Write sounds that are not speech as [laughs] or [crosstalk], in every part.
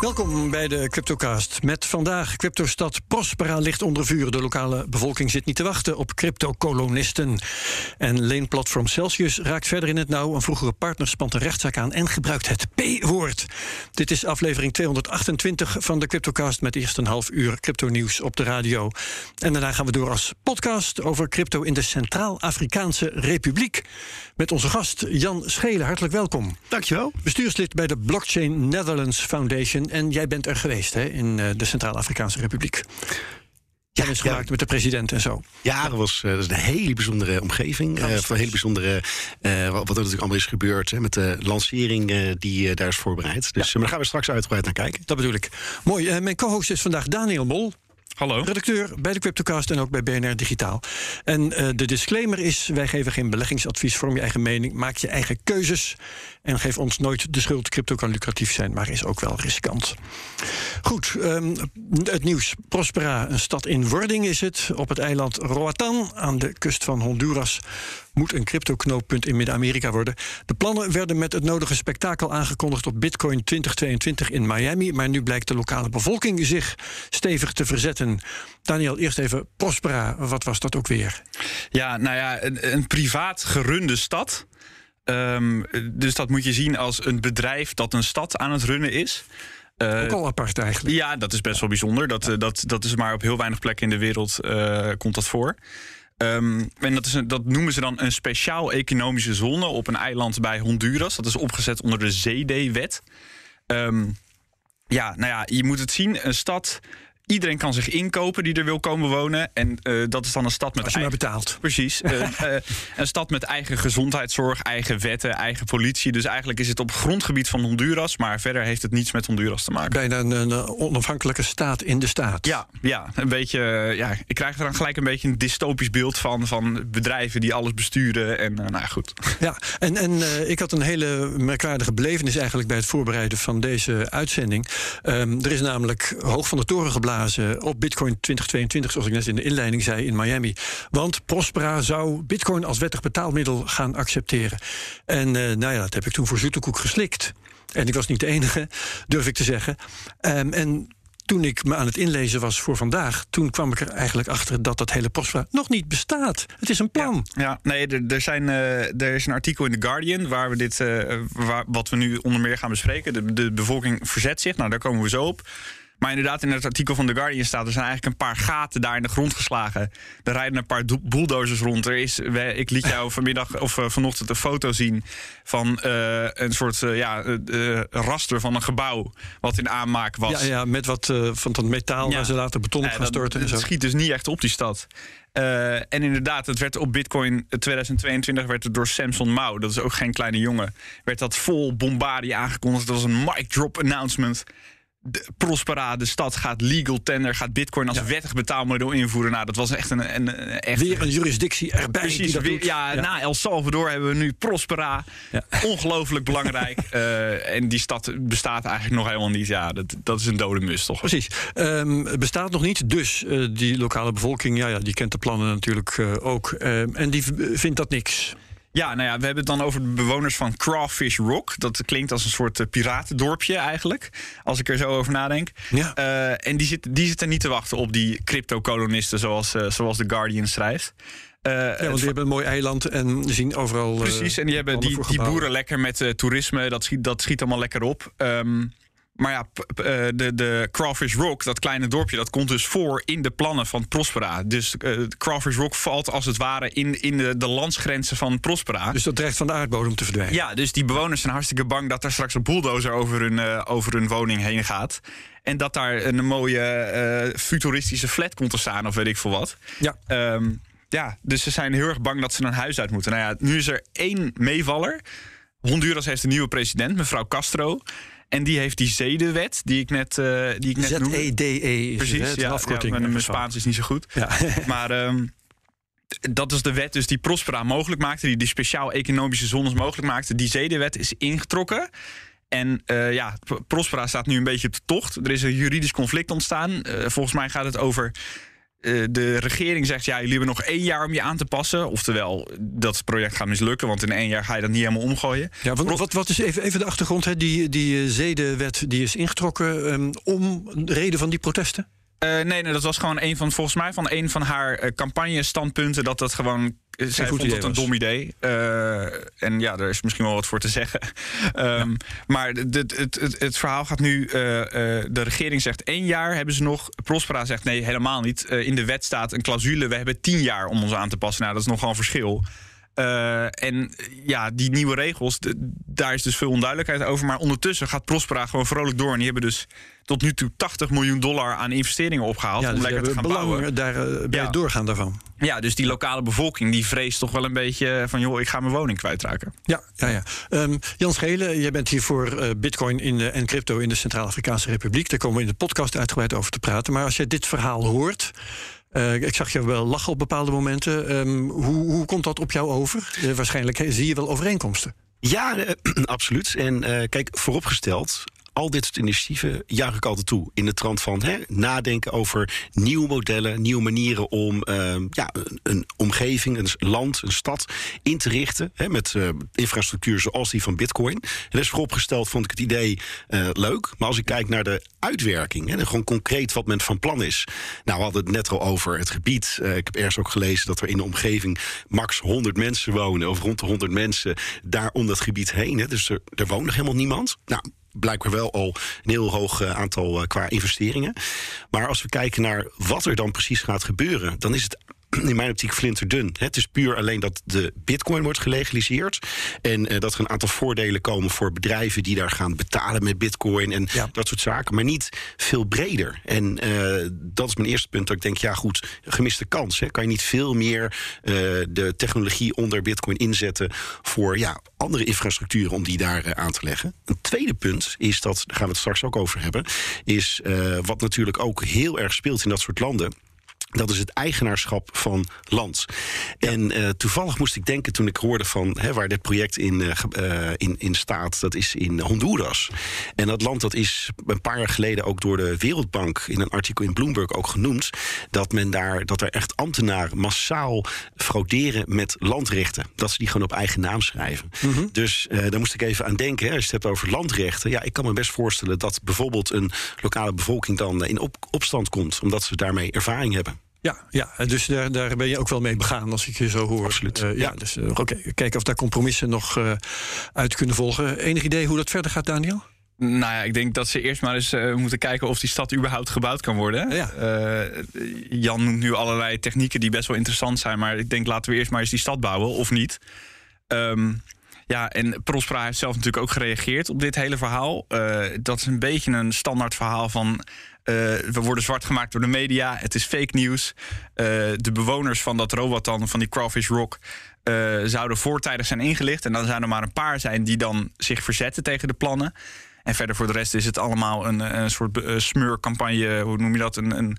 Welkom bij de Cryptocast. Met vandaag Cryptostad Prospera ligt onder vuur. De lokale bevolking zit niet te wachten op cryptokolonisten. En leenplatform Celsius raakt verder in het nauw. Een vroegere partner spant een rechtszaak aan en gebruikt het P-woord. Dit is aflevering 228 van de Cryptocast... met eerst een half uur crypto-nieuws op de radio. En daarna gaan we door als podcast over crypto in de Centraal-Afrikaanse Republiek. Met onze gast Jan Schelen. Hartelijk welkom. Dankjewel. Bestuurslid bij de Blockchain Netherlands Foundation. En jij bent er geweest hè, in uh, de Centraal-Afrikaanse Republiek. Ja, gemaakt met de president en zo. Ja, dat was, uh, dat is een hele bijzondere omgeving. Uh, een hele bijzondere. Uh, wat er natuurlijk allemaal is gebeurd. Hè, met de lancering die daar is voorbereid. Dus maar daar gaan we straks uitgebreid naar kijken. Dat bedoel ik. Mooi. mijn co-host is vandaag Daniel Mol. Hallo. Redacteur bij de Cryptocast en ook bij BNR Digitaal. En uh, de disclaimer is: wij geven geen beleggingsadvies. Vorm je eigen mening, maak je eigen keuzes. En geef ons nooit de schuld. Crypto kan lucratief zijn, maar is ook wel riskant. Goed, um, het nieuws. Prospera, een stad in wording is het. Op het eiland Roatan aan de kust van Honduras moet een cryptoknooppunt in Midden-Amerika worden. De plannen werden met het nodige spektakel aangekondigd op Bitcoin 2022 in Miami. Maar nu blijkt de lokale bevolking zich stevig te verzetten. Daniel, eerst even Prospera. Wat was dat ook weer? Ja, nou ja, een, een privaat gerunde stad. Um, dus dat moet je zien als een bedrijf dat een stad aan het runnen is. Uh, Ook al apart eigenlijk. Ja, dat is best wel bijzonder. Dat, dat, dat is maar op heel weinig plekken in de wereld uh, komt dat voor. Um, en dat, is dat noemen ze dan een speciaal economische zone op een eiland bij Honduras. Dat is opgezet onder de Zee-wet. Um, ja, nou ja, je moet het zien. Een stad Iedereen kan zich inkopen die er wil komen wonen. En uh, dat is dan een stad met. Als je eigen, maar betaalt. Precies. uh, [laughs] uh, een stad met eigen gezondheidszorg, eigen wetten, eigen politie. Dus eigenlijk is het op grondgebied van Honduras. Maar verder heeft het niets met Honduras te maken. Bijna een, een onafhankelijke staat in de staat. Ja, ja, een beetje. Ja, ik krijg er dan gelijk een beetje een dystopisch beeld van. Van bedrijven die alles besturen. En nou goed. Ja, en, en ik had een hele merkwaardige belevenis eigenlijk bij het voorbereiden van deze uitzending. Um, er is namelijk hoog van de toren geblazen op Bitcoin 2022, zoals ik net in de inleiding zei, in Miami. Want Prospera zou Bitcoin als wettig betaalmiddel gaan accepteren. En uh, nou ja, dat heb ik toen voor zoete koek geslikt. En ik was niet de enige, durf ik te zeggen. Um, en toen ik me aan het inlezen was voor vandaag, toen kwam ik er eigenlijk achter dat dat hele Prospera nog niet bestaat. Het is een plan. Ja, nee, er, er, zijn, uh, er is een artikel in The Guardian waar we dit, waar, wat we nu onder meer gaan bespreken. De, de bevolking verzet zich. Nou, daar komen we zo op. Maar inderdaad, in het artikel van The Guardian staat... er zijn eigenlijk een paar gaten daar in de grond geslagen. Er rijden een paar bulldozers rond. Er is, ik liet jou [laughs] vanmiddag of uh, vanochtend een foto zien... van uh, een soort uh, ja, raster van een gebouw wat in aanmaak was. Ja, ja met wat van dat metaal ja. waar ze later beton op gaan storten. Het schiet dus niet echt op die stad. Uh, en inderdaad, het werd op Bitcoin 2022 werd het door Samson Mao, dat is ook geen kleine jongen, werd dat vol bombardie aangekondigd. Dat was een mic drop announcement de Prospera, de stad, gaat legal tender, gaat bitcoin als ja. wettig betaalmiddel invoeren. Nou, dat was echt een, een, echt weer een jurisdictie erbij. Precies, die weer, ja, ja, na El Salvador hebben we nu Prospera. Ja. Ongelooflijk belangrijk. uh, [laughs] en die stad bestaat eigenlijk nog helemaal niet. Ja, dat, dat is een dode mus, toch? Precies. Um, het bestaat nog niet. Dus uh, die lokale bevolking, ja, ja, die kent de plannen natuurlijk uh, ook. en die vindt dat niks. Ja, nou ja, we hebben het dan over de bewoners van Crawfish Rock. Dat klinkt als een soort uh, piratendorpje eigenlijk, als ik er zo over nadenk. Ja. Uh, en die, zit, die zitten niet te wachten op die crypto-kolonisten, zoals, uh, zoals The Guardian schrijft. Uh, ja, want die hebben een mooi eiland en zien overal. Precies, en die hebben die, die boeren lekker met toerisme. Dat schiet, dat schiet allemaal lekker op. Um, maar ja, de, de Crawfish Rock, dat kleine dorpje, dat komt dus voor in de plannen van Prospera. Dus uh, Crawfish Rock valt als het ware in, in de, de landsgrenzen van Prospera. Dus dat dreigt van de aardbodem te verdwijnen. Ja, dus die bewoners zijn hartstikke bang dat er straks een bulldozer over hun, uh, over hun woning heen gaat. En dat daar een mooie uh, futuristische flat komt te staan, of weet ik veel wat. Ja. Um, ja, dus ze zijn heel erg bang dat ze een huis uit moeten. Nou ja, nu is er één meevaller. Honduras heeft een nieuwe president, mevrouw Castro. En die heeft die zedenwet, die ik net, uh, die ik net noemde. Z-E-D-E. Precies, ja, afkorting. Ja, mijn Spaans is niet zo goed. Ja. [laughs] maar um, dat is de wet dus die Prospera mogelijk maakte, die die speciaal economische zones mogelijk maakte. Die zedenwet is ingetrokken. En uh, ja, Prospera staat nu een beetje op de tocht. Er is een juridisch conflict ontstaan. Uh, volgens mij gaat het over de regering zegt, ja, jullie hebben nog één jaar om je aan te passen. Oftewel, dat project gaat mislukken, want in één jaar ga je dat niet helemaal omgooien. Ja, want, wat, wat is even, even de achtergrond? Hè? Die, die zedenwet die is ingetrokken um, om de reden van die protesten? Uh, nee, nee, dat was gewoon een van, volgens mij, van een van haar uh, campagne-standpunten. Dat dat gewoon. Zij vond het een dom idee. Uh, en ja, daar is misschien wel wat voor te zeggen. um, [laughs] ja. Maar het, het, het, het, verhaal gaat nu. de regering zegt één jaar hebben ze nog. Prospera zegt nee, helemaal niet. in de wet staat een clausule. We hebben tien jaar om ons aan te passen. Nou, dat is nogal een verschil. Uh, en ja, die nieuwe regels, daar is dus veel onduidelijkheid over. Maar ondertussen gaat Prospera gewoon vrolijk door. En die hebben dus tot nu toe 80 miljoen dollar aan investeringen opgehaald. Ja, dus om lekker te gaan bouwen. Daar, uh, bij Ja. het doorgaan daarvan. Ja, dus die lokale bevolking die vreest toch wel een beetje van... joh, ik ga mijn woning kwijtraken. Ja, ja, ja. Um, Jan Schelen, jij bent hier voor uh, Bitcoin in de, en crypto in de Centraal-Afrikaanse Republiek. Daar komen we in de podcast uitgebreid over te praten. Maar als jij dit verhaal hoort. Uh, ik zag je wel lachen op bepaalde momenten. Um, hoe, hoe komt dat op jou over? Uh, waarschijnlijk zie je wel overeenkomsten. Ja, uh, [clears throat] absoluut. En kijk, vooropgesteld, al dit soort initiatieven juich ik altijd toe. In de trant van hè, nadenken over nieuwe modellen, nieuwe manieren om uh, ja, een, omgeving, een land, een stad in te richten. Hè, met uh, infrastructuur zoals die van Bitcoin. En dus vooropgesteld vond ik het idee uh, leuk. Maar als ik kijk naar de uitwerking, hè, gewoon concreet wat men van plan is. Nou, we hadden het net al over het gebied. ik heb ergens ook gelezen dat er in de omgeving max 100 mensen wonen, of rond de 100 mensen daar om dat gebied heen. Hè. Dus er, er woont nog helemaal niemand. Nou, blijkbaar wel al een heel hoog uh, aantal uh, qua investeringen. Maar als we kijken naar wat er dan precies gaat gebeuren, dan is het in mijn optiek flinterdun. Het is puur alleen dat de bitcoin wordt gelegaliseerd. En uh, dat er een aantal voordelen komen voor bedrijven die daar gaan betalen met bitcoin en ja. dat soort zaken. Maar niet veel breder. En uh, dat is mijn eerste punt. Dat ik denk, ja goed, gemiste kans. Hè. Kan je niet veel meer uh, de technologie onder bitcoin inzetten voor ja, andere infrastructuren om die daar aan te leggen. Een tweede punt is dat, daar gaan we het straks ook over hebben, is wat natuurlijk ook heel erg speelt in dat soort landen. Dat is het eigenaarschap van land. Ja. En uh, toevallig moest ik denken toen ik hoorde van hè, waar dit project in, uh, in, in staat, dat is in Honduras. En dat land dat is een paar jaar geleden ook door de Wereldbank in een artikel in Bloomberg ook genoemd. Dat men daar, dat er echt ambtenaren massaal frauderen met landrechten. Dat ze die gewoon op eigen naam schrijven. Mm -hmm. Dus uh, daar moest ik even aan denken. Hè, als je het hebt over landrechten. Ja, ik kan me best voorstellen dat bijvoorbeeld een lokale bevolking dan in op, opstand komt. Omdat ze daarmee ervaring hebben. Ja, ja, dus daar, daar ben je ook wel mee begaan als ik je zo hoor. Absoluut. Uh, ja, dus uh, okay. kijken of daar compromissen nog uh, uit kunnen volgen. Enig idee hoe dat verder gaat, Daniel? Nou ja, ik denk dat ze eerst maar eens uh, moeten kijken of die stad überhaupt gebouwd kan worden. Ja. Uh, Jan noemt nu allerlei technieken die best wel interessant zijn, maar ik denk laten we eerst maar eens die stad bouwen of niet. Um, ja, en Prospera heeft zelf natuurlijk ook gereageerd op dit hele verhaal. Uh, dat is een beetje een standaard verhaal van. Uh, we worden zwart gemaakt door de media. Het is fake nieuws. Uh, de bewoners van dat Robotan, van die Crawfish Rock. zouden voortijdig zijn ingelicht. En dan zijn er maar een paar zijn die dan zich verzetten tegen de plannen. En verder voor de rest is het allemaal een, een soort uh, smeurcampagne, hoe noem je dat? Een, een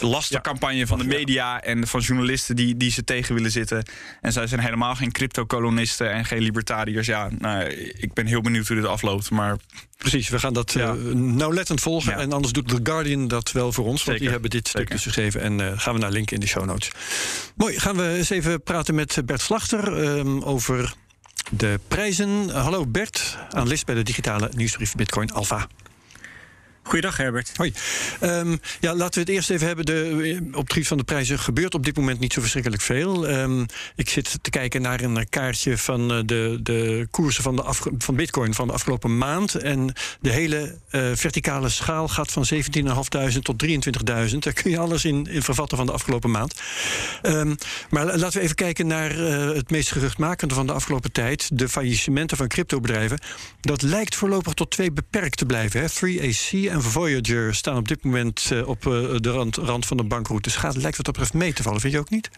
lastercampagne ja. van de media en van journalisten die, die ze tegen willen zitten. En zij zijn helemaal geen crypto-kolonisten en geen libertariërs. Ja, nou, ik ben heel benieuwd hoe dit afloopt. Maar Precies, we gaan dat ja. uh, nauwlettend volgen. Ja. En anders doet The Guardian dat wel voor ons. Zeker. Want die hebben dit stuk dus geschreven. En uh, gaan we naar linken in de show notes. Mooi, gaan we eens even praten met Bert Slachter um, over de prijzen. Hallo Bert, analist bij de digitale nieuwsbrief Bitcoin Alpha. Goeiedag Herbert. Hoi. Um, ja, laten we het eerst even hebben. De, op het gebied van de prijzen gebeurt op dit moment niet zo verschrikkelijk veel. Um, ik zit te kijken naar een kaartje van de, de koersen van, de af, van Bitcoin van de afgelopen maand. En de hele verticale schaal gaat van 17.500 tot 23.000. Daar kun je alles in, in vervatten van de afgelopen maand. Um, maar laten we even kijken naar het meest geruchtmakende van de afgelopen tijd. De faillissementen van cryptobedrijven. Dat lijkt voorlopig tot twee beperkt te blijven. Hè? 3AC en Voyager staan op dit moment uh, op uh, de rand, rand, van de bankroute. Dus gaat, lijkt wat dat betreft mee te vallen, vind je ook niet?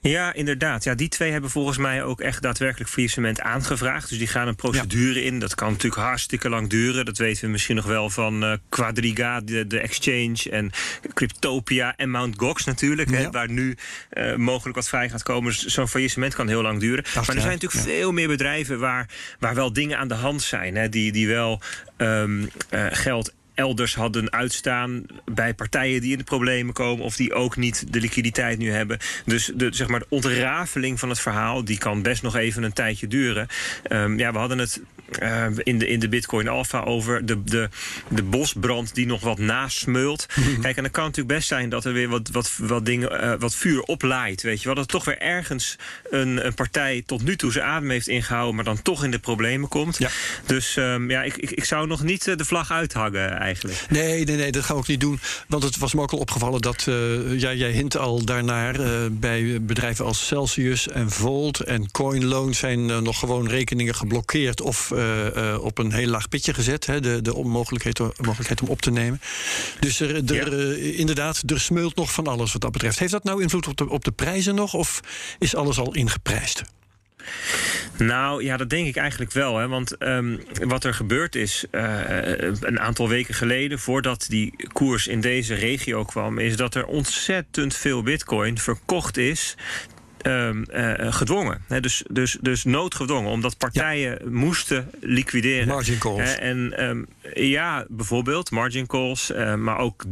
Ja, inderdaad. Ja, die twee hebben volgens mij ook echt daadwerkelijk faillissement aangevraagd. Dus die gaan een procedure in. Dat kan natuurlijk hartstikke lang duren. Dat weten we misschien nog wel van uh, Quadriga, de, de, exchange... en Cryptopia en Mt. Gox natuurlijk. Hè, waar nu uh, mogelijk wat vrij gaat komen. Dus zo'n faillissement kan heel lang duren. maar er zijn natuurlijk veel meer bedrijven... Waar, waar wel dingen aan de hand zijn. Hè, die, die wel um, uh, geld elders hadden uitstaan bij partijen die in de problemen komen of die ook niet de liquiditeit nu hebben. Dus de, zeg maar, de ontrafeling van het verhaal die kan best nog even een tijdje duren. Um, ja, we hadden het uh, in, de, in de Bitcoin Alpha over de, de, de bosbrand die nog wat nasmeult. Mhm. Kijk, en dan kan het natuurlijk best zijn dat er weer wat, wat, wat, dingen, uh, wat vuur oplaait. Weet je wel, dat er toch weer ergens een, een partij tot nu toe zijn adem heeft ingehouden, maar dan toch in de problemen komt. Ja. Dus um, ja, ik, ik, ik zou nog niet de vlag uithangen eigenlijk. Nee, nee, nee, dat gaan we ook niet doen. Want het was me ook al opgevallen dat uh, ja, jij hint al daarnaar. Uh, bij bedrijven als Celsius en Volt en CoinLoan zijn uh, nog gewoon rekeningen geblokkeerd of op een heel laag pitje gezet. Hè, de, de onmogelijkheid mogelijkheid om op te nemen. Dus er, er ja. inderdaad, er smeult nog van alles wat dat betreft. Heeft dat nou invloed op de, op de prijzen nog? Of is alles al ingeprijsd? Nou ja, dat denk ik eigenlijk wel. Hè? Want um, wat er gebeurd is uh, een aantal weken geleden, voordat die koers in deze regio kwam, is dat er ontzettend veel bitcoin verkocht is Um, uh, gedwongen. He, dus, dus, dus noodgedwongen, omdat partijen ja. moesten liquideren. Margin calls. He, en um, ja, bijvoorbeeld margin calls, uh, maar ook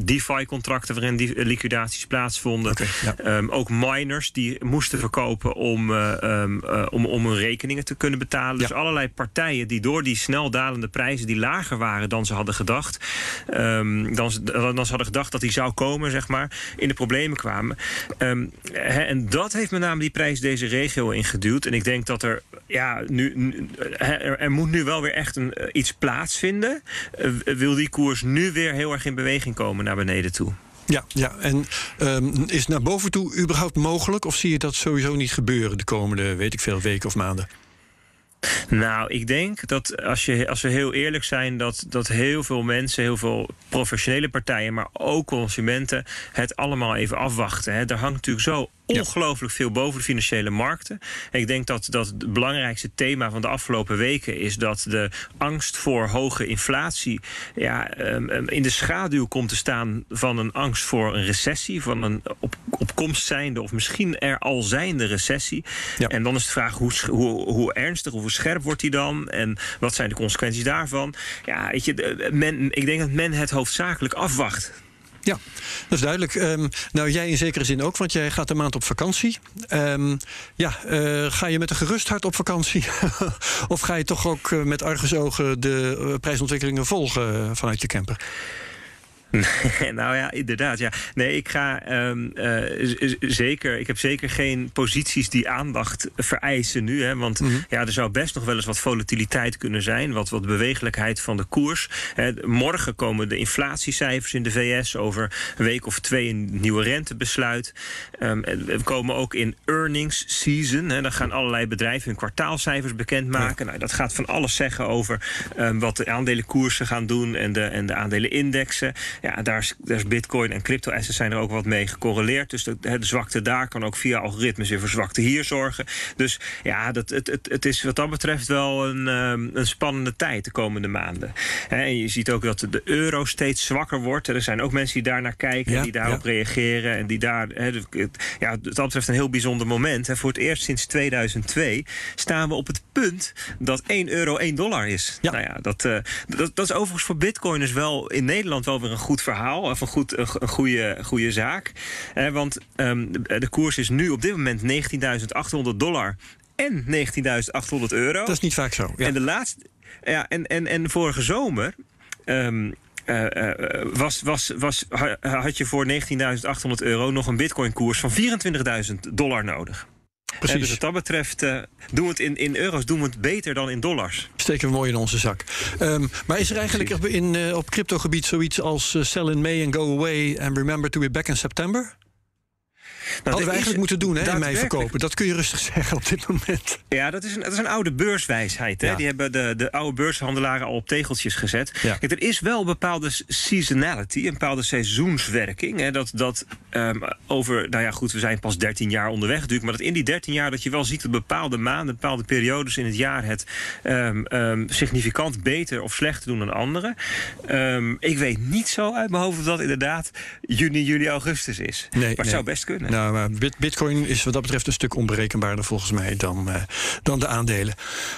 DeFi-contracten waarin die liquidaties plaatsvonden. Okay, ja. um, ook miners die moesten verkopen om, om, om hun rekeningen te kunnen betalen. Ja. Dus allerlei partijen die door die snel dalende prijzen, die lager waren dan ze hadden gedacht, dan, dan ze hadden gedacht dat die zou komen, zeg maar, in de problemen kwamen. en dat heeft met name die prijs deze regio ingeduwd. En ik denk dat er, ja, nu, er, er moet nu wel weer echt een, iets plaatsvinden. Uh, wil die koers nu weer heel erg in beweging komen naar beneden toe? Ja, ja. en um, is naar boven toe überhaupt mogelijk? Of zie je dat sowieso niet gebeuren de komende, weet ik veel, weken of maanden? Nou, ik denk dat als, je, als we heel eerlijk zijn, dat, dat heel veel mensen, heel veel professionele partijen, maar ook consumenten, het allemaal even afwachten. Hè. Er hangt natuurlijk zo ongelooflijk veel boven de financiële markten. En ik denk dat, dat het belangrijkste thema van de afgelopen weken is dat de angst voor hoge inflatie ja, um, in de schaduw komt te staan van een angst voor een recessie, van een op, op komst zijnde of misschien er al zijnde recessie. Ja. En dan is de vraag hoe, hoe, hoe ernstig of hoe scherp wordt die dan en wat zijn de consequenties daarvan? Ja, weet je, men, ik denk dat men het hoofdzakelijk afwacht. Ja, dat is duidelijk. Um, nou, jij in zekere zin ook, want jij gaat een maand op vakantie. Um, ja, uh, ga je met een gerust hart op vakantie? [laughs] of ga je toch ook met argusogen de uh, prijsontwikkelingen volgen vanuit je camper? [laughs] nou ja, inderdaad. Ja. Nee, ik ga um, uh, zeker. Ik heb zeker geen posities die aandacht vereisen nu. Hè, want mm -hmm. ja, er zou best nog wel eens wat volatiliteit kunnen zijn. Wat, wat bewegelijkheid van de koers. Hè, morgen komen de inflatiecijfers in de VS. Over een week of twee een nieuwe rentebesluit. Um, we komen ook in earnings season. Hè, dan gaan allerlei bedrijven hun kwartaalcijfers bekendmaken. Ja. Nou, dat gaat van alles zeggen over um, wat de aandelenkoersen gaan doen. En de, en de aandelenindexen. Ja, daar is, daar is bitcoin en crypto-assets zijn er ook wat mee gecorreleerd. Dus de, de zwakte daar kan ook via algoritmes weer voor zwakte hier zorgen. Dus ja, dat, het, het, het is wat dat betreft wel een, um, een spannende tijd de komende maanden. He, en je ziet ook dat de euro steeds zwakker wordt. Er zijn ook mensen die daar naar kijken, ja, die daarop ja. reageren. En die daar, he, ja, wat dat betreft een heel bijzonder moment. He, voor het eerst sinds 2002 staan we op het punt dat 1 euro 1 dollar is. Ja. Nou ja, dat, uh, dat, dat is overigens voor bitcoiners wel in Nederland wel weer een goed verhaal, of een, goed, een, goede, goede zaak. Eh, want um, de, koers is nu op dit moment 19.800 dollar en 19.800 euro. Dat is niet vaak zo. Ja. En de laatste. Ja, en, en, en vorige zomer. Um, uh, uh, was, was, was, had je voor 19.800 euro nog een bitcoin-koers van 24.000 dollar nodig. Precies. dus wat dat betreft uh, doen we het in, in euro's doen we het beter dan in dollars. Steken we mooi in onze zak. Um, maar is er eigenlijk in, uh, op cryptogebied zoiets als uh, sell in May and go away and remember to be back in September? Hadden we eigenlijk moeten doen, hè, in verkopen. Dat kun je rustig [laughs] zeggen op dit moment. Ja, dat is een, dat is een oude beurswijsheid. Hè? Ja. Die hebben de, de oude beurshandelaren al op tegeltjes gezet. Ja. Kijk, er is wel een bepaalde seasonality, een bepaalde seizoenswerking. Hè? Dat, dat ehm, over, nou ja, goed, we zijn pas 13 jaar onderweg natuurlijk. Maar dat in die 13 jaar dat je wel ziet dat bepaalde maanden, bepaalde periodes in het jaar het ehm, ehm, significant beter of slechter doen dan andere. Ehm, ik weet niet zo uit mijn hoofd of dat inderdaad juni, juli, augustus is. maar het nee. zou best kunnen. Nou, maar bit- Bitcoin is wat dat betreft een stuk onberekenbaarder volgens mij dan, eh, dan de aandelen.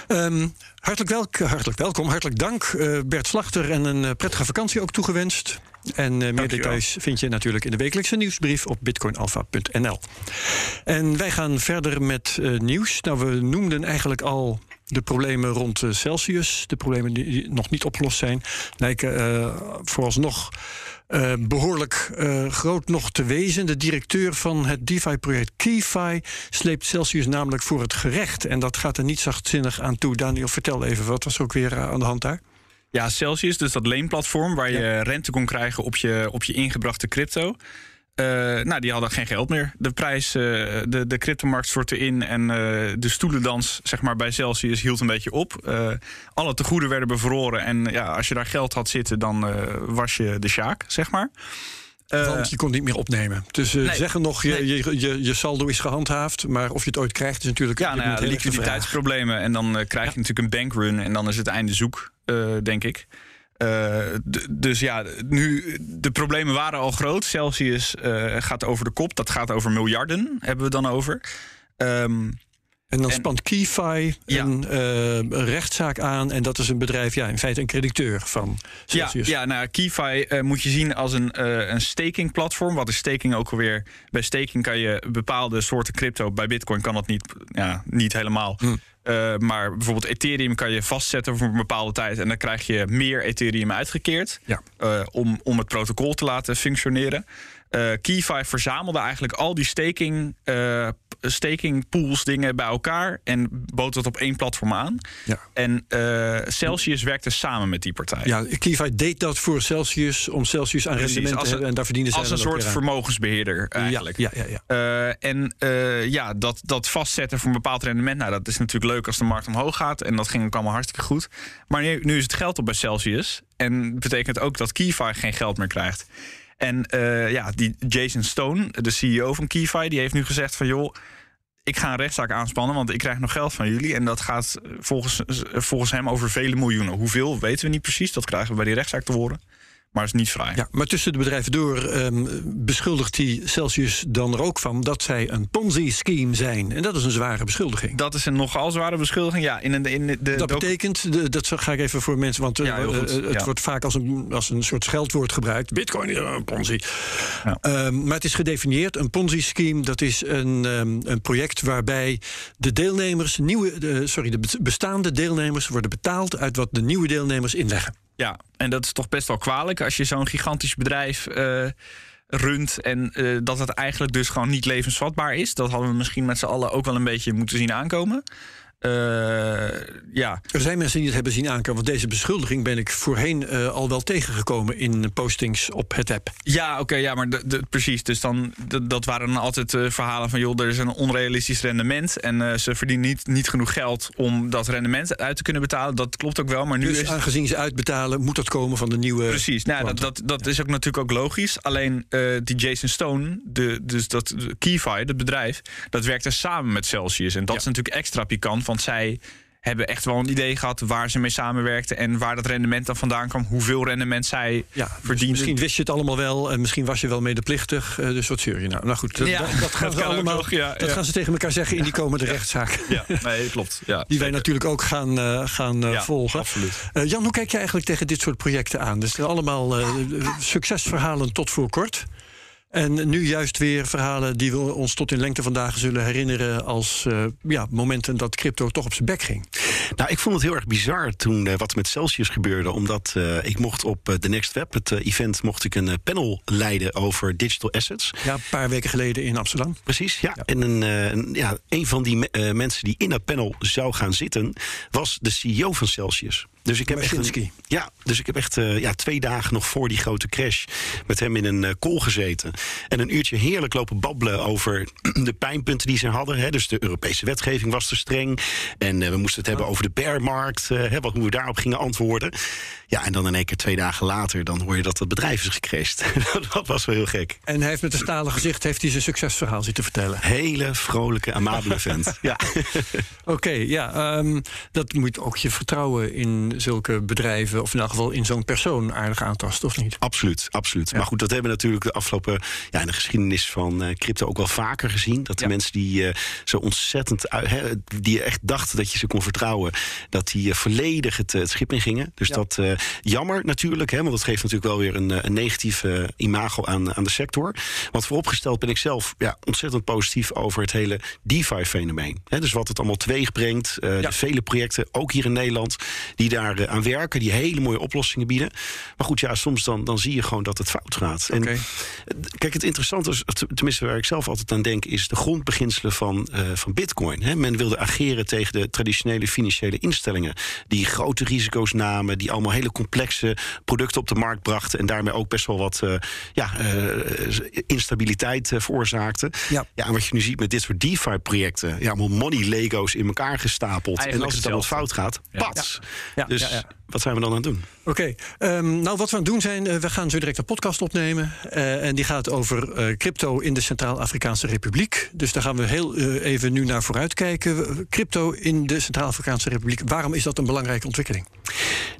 Ehm, hartelijk, welk, hartelijk welkom, hartelijk dank eh, Bert Slachter en een eh, prettige vakantie ook toegewenst. En meer Dankjewel. details vind je natuurlijk in de wekelijkse nieuwsbrief op bitcoinalpha.nl. En wij gaan verder met nieuws. Nou, we noemden eigenlijk al de problemen rond Celsius. De problemen die- nog niet opgelost zijn. Lijken vooralsnog eh, behoorlijk eh, groot nog te wezen. De directeur van het DeFi-project KeyFi sleept Celsius namelijk voor het gerecht. En dat gaat er niet zachtzinnig aan toe. Daniel, vertel even, wat was er ook weer eh, aan de hand daar? Ja, Celsius, dus dat leenplatform waar je rente kon krijgen op je, op je ingebrachte crypto. Eh, nou, die hadden geen geld meer. De prijs, eh, de, de cryptomarkt stortte in en eh, de stoelendans zeg maar, bij Celsius hield een beetje op. Alle tegoeden werden bevroren en ja, als je daar geld had zitten, dan was je de sjaak, zeg maar. Want je kon niet meer opnemen. Dus nee. zeggen nog, je, Nee. je, je, je saldo is gehandhaafd. Maar of je het ooit krijgt, is natuurlijk Ja, nou ja, liquiditeitsproblemen. En dan krijg je natuurlijk een bankrun en dan is het einde zoek, denk ik. Eh, dus ja, nu, de problemen waren al groot. Celsius eh, gaat over de kop. Dat gaat over miljarden, hebben we dan over. Ehm, En dan En- spant KeyFi Ja. een, eh, een rechtszaak aan. En dat is een bedrijf, ja, in feite een crediteur van ja, Celsius. ja, nou, KeyFi moet je zien als een, eh een staking platform. Wat is staking ook alweer? Bij staking kan je bepaalde soorten crypto. Bij Bitcoin kan dat niet, ja, niet helemaal. Hm. Eh, maar bijvoorbeeld Ethereum kan je vastzetten voor een bepaalde tijd. En dan krijg je meer Ethereum uitgekeerd. Ja. eh, om, om het protocol te laten functioneren. KeyFi verzamelde eigenlijk al die staking, eh, staking pools dingen bij elkaar en bood dat op één platform aan. Ja. En eh, Celsius werkte samen met die partij. Ja, KeyFi deed dat voor Celsius om Celsius aan Precies, rendement te hebben. En daar verdienen ze Als een soort vermogensbeheerder eigenlijk. Ja, ja, ja, ja. En ja, dat, dat vastzetten voor een bepaald rendement, nou, dat is natuurlijk leuk als de markt omhoog gaat. En dat ging ook allemaal hartstikke goed. Maar nu, nu is het geld op bij Celsius. En betekent ook dat KeyFi geen geld meer krijgt. En eh, ja, die Jason Stone, de CEO van KeyFi, die heeft nu gezegd van joh. Ik ga een rechtszaak aanspannen, want ik krijg nog geld van jullie. En dat gaat volgens, volgens hem over vele miljoenen. Hoeveel weten we niet precies. Dat krijgen we bij die rechtszaak te horen. Maar het is niet vrij. Ja, maar tussen de bedrijven door ehm, beschuldigt hij Celsius dan er ook van dat zij een Ponzi-scheme zijn. En dat is een zware beschuldiging. Dat is een nogal zware beschuldiging. Ja, in, de- in de, Dat betekent, de- dat ga ik even voor mensen, want eh, Ja, heel goed, eh, het ja. wordt vaak als een, als een soort scheldwoord gebruikt. Bitcoin is een Ponzi. Ja. Ehm, maar het is gedefinieerd. Een Ponzi-scheme, dat is een, ehm, een project waarbij de deelnemers, nieuwe, sorry, de be- bestaande deelnemers worden betaald uit wat de nieuwe deelnemers inleggen. Ja, en dat is toch best wel kwalijk als je zo'n gigantisch bedrijf eh, runt en eh, dat het eigenlijk dus gewoon niet levensvatbaar is. Dat hadden we misschien met z'n allen ook wel een beetje moeten zien aankomen. Eh, ja, Er zijn mensen die het hebben zien aankomen. Want deze beschuldiging ben ik voorheen eh, al wel tegengekomen in postings op het app. ja oké, ja, maar precies. Dus dan, dat waren dan altijd eh, verhalen van... joh, er is een onrealistisch rendement... en ze verdienen niet, niet genoeg geld om dat rendement uit te kunnen betalen. Dat klopt ook wel, maar nu Dus is... aangezien ze uitbetalen, moet dat komen van de nieuwe. Precies, nou, dat, dat, dat is ook natuurlijk ook logisch. Alleen die Jason Stone, de, dus dat de KeyFi, het bedrijf, dat werkte samen met Celsius. En dat Ja. is natuurlijk extra pikant, want zij hebben echt wel een idee gehad waar ze mee samenwerkten en waar dat rendement dan vandaan kwam, hoeveel rendement zij Ja, dus verdienden. misschien wist je het allemaal wel en misschien was je wel medeplichtig. eh, dus wat zeur je nou? Nou goed, dat, Ja, dat, dat gaan dat allemaal. nog, ja, dat ja. gaan ze tegen elkaar zeggen in die komende rechtszaak. Ja, nee, klopt. Ja, [laughs] Die wij natuurlijk ook gaan, eh, gaan eh, Ja, volgen. absoluut. Jan, hoe kijk je eigenlijk tegen dit soort projecten aan? Dus er zijn allemaal succesverhalen tot voor kort. En nu juist weer verhalen die we ons tot in lengte vandaag zullen herinneren als eh, ja, momenten dat crypto toch op zijn bek ging. Nou, ik vond het heel erg bizar toen eh, wat met Celsius gebeurde. Omdat eh, ik mocht op The Next Web, het event, mocht ik een panel leiden over digital assets. Ja, een paar weken geleden in Amsterdam. Precies, ja. En een, ja, een van die me- mensen die in dat panel zou gaan zitten, was de CEO van Celsius. Dus ik heb echt ja, dus ik heb echt eh, ja, twee dagen nog voor die grote crash met hem in een eh call gezeten. En een uurtje heerlijk lopen babbelen over [clears throat] de pijnpunten die ze hadden. Hè. Dus de Europese wetgeving was te streng. En eh, we moesten het hebben over de bearmarkt. hè, wat, hoe we daarop gingen antwoorden. Ja, en dan in één keer twee dagen later, dan hoor je dat het bedrijf is gecrashed. [laughs] dat was wel heel gek. En hij heeft met een stalen gezicht heeft hij zijn succesverhaal zitten vertellen. Hele vrolijke, amabele [laughs] vent. Ja. Oké, ja, ehm, dat moet ook je vertrouwen in zulke bedrijven, of in elk geval in zo'n persoon, aardig aantasten, of niet? Absoluut, absoluut. Ja. Maar goed, dat hebben we natuurlijk de afgelopen ja, in de geschiedenis van eh, crypto ook wel vaker gezien. Dat de Ja. mensen die eh, zo ontzettend hè, die echt dachten dat je ze kon vertrouwen, dat die eh, volledig het, het schip in gingen. Dus dat jammer natuurlijk, hè, want dat geeft natuurlijk wel weer een, eh, imago aan, aan de sector. Want vooropgesteld ben ik zelf ja, ontzettend positief over het hele DeFi-fenomeen. Dus wat het allemaal teweeg brengt. De vele projecten, ook hier in Nederland, die daar aan werken, die hele mooie oplossingen bieden. Maar goed, ja, soms dan, dan zie je gewoon dat het fout gaat. En. Kijk, het interessante is, tenminste waar ik zelf altijd aan denk, is de grondbeginselen van, eh, van Bitcoin. Hè. Men wilde ageren tegen de traditionele financiële instellingen. Die grote risico's namen, die allemaal hele complexe producten op de markt brachten. En daarmee ook best wel wat eh, ja, eh, instabiliteit veroorzaakten. Ja. Ja, en wat je nu ziet met dit soort DeFi-projecten, ja, allemaal money Lego's in elkaar gestapeld. Eigenlijk en als het dan wat fout gaat, Ja. pats. Ja, Dus ja, ja. wat zijn we dan aan het doen? Oké, ehm, nou wat we aan het doen zijn, eh, we gaan zo direct een podcast opnemen. eh, en die gaat over eh, crypto in de Centraal-Afrikaanse Republiek. Dus daar gaan we heel even nu naar vooruit kijken. Crypto in de Centraal-Afrikaanse Republiek, waarom is dat een belangrijke ontwikkeling?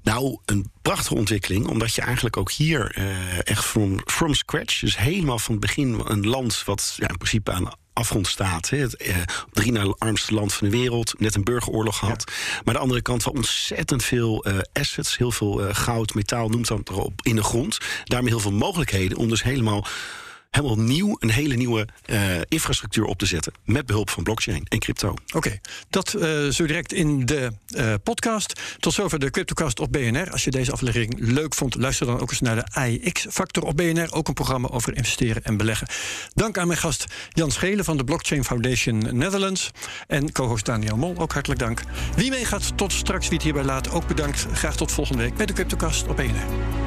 Nou, een prachtige ontwikkeling, omdat je eigenlijk ook hier eh, echt from, from scratch, dus helemaal van het begin een land wat ja, in principe aan de afgrond staat. Hè, het eh, drie na armste land van de wereld, net een burgeroorlog gehad. Maar aan de andere kant wel ontzettend veel eh, assets, heel veel eh, goud, metaal, noemt dat erop, in de grond. Daarmee heel veel mogelijkheden om dus helemaal helemaal nieuw een hele nieuwe eh, infrastructuur op te zetten met behulp van blockchain en crypto. Oké, dat eh, zo direct in de eh, podcast. Tot zover de CryptoCast op BNR. Als je deze aflevering leuk vond, luister dan ook eens naar de AIX-factor op BNR. Ook een programma over investeren en beleggen. Dank aan mijn gast Jan Schelen van de Blockchain Foundation Netherlands. En co-host Daniel Mol, ook hartelijk dank. Wie meegaat, tot straks. Wie het hierbij laat, ook bedankt. Graag tot volgende week bij de CryptoCast op BNR.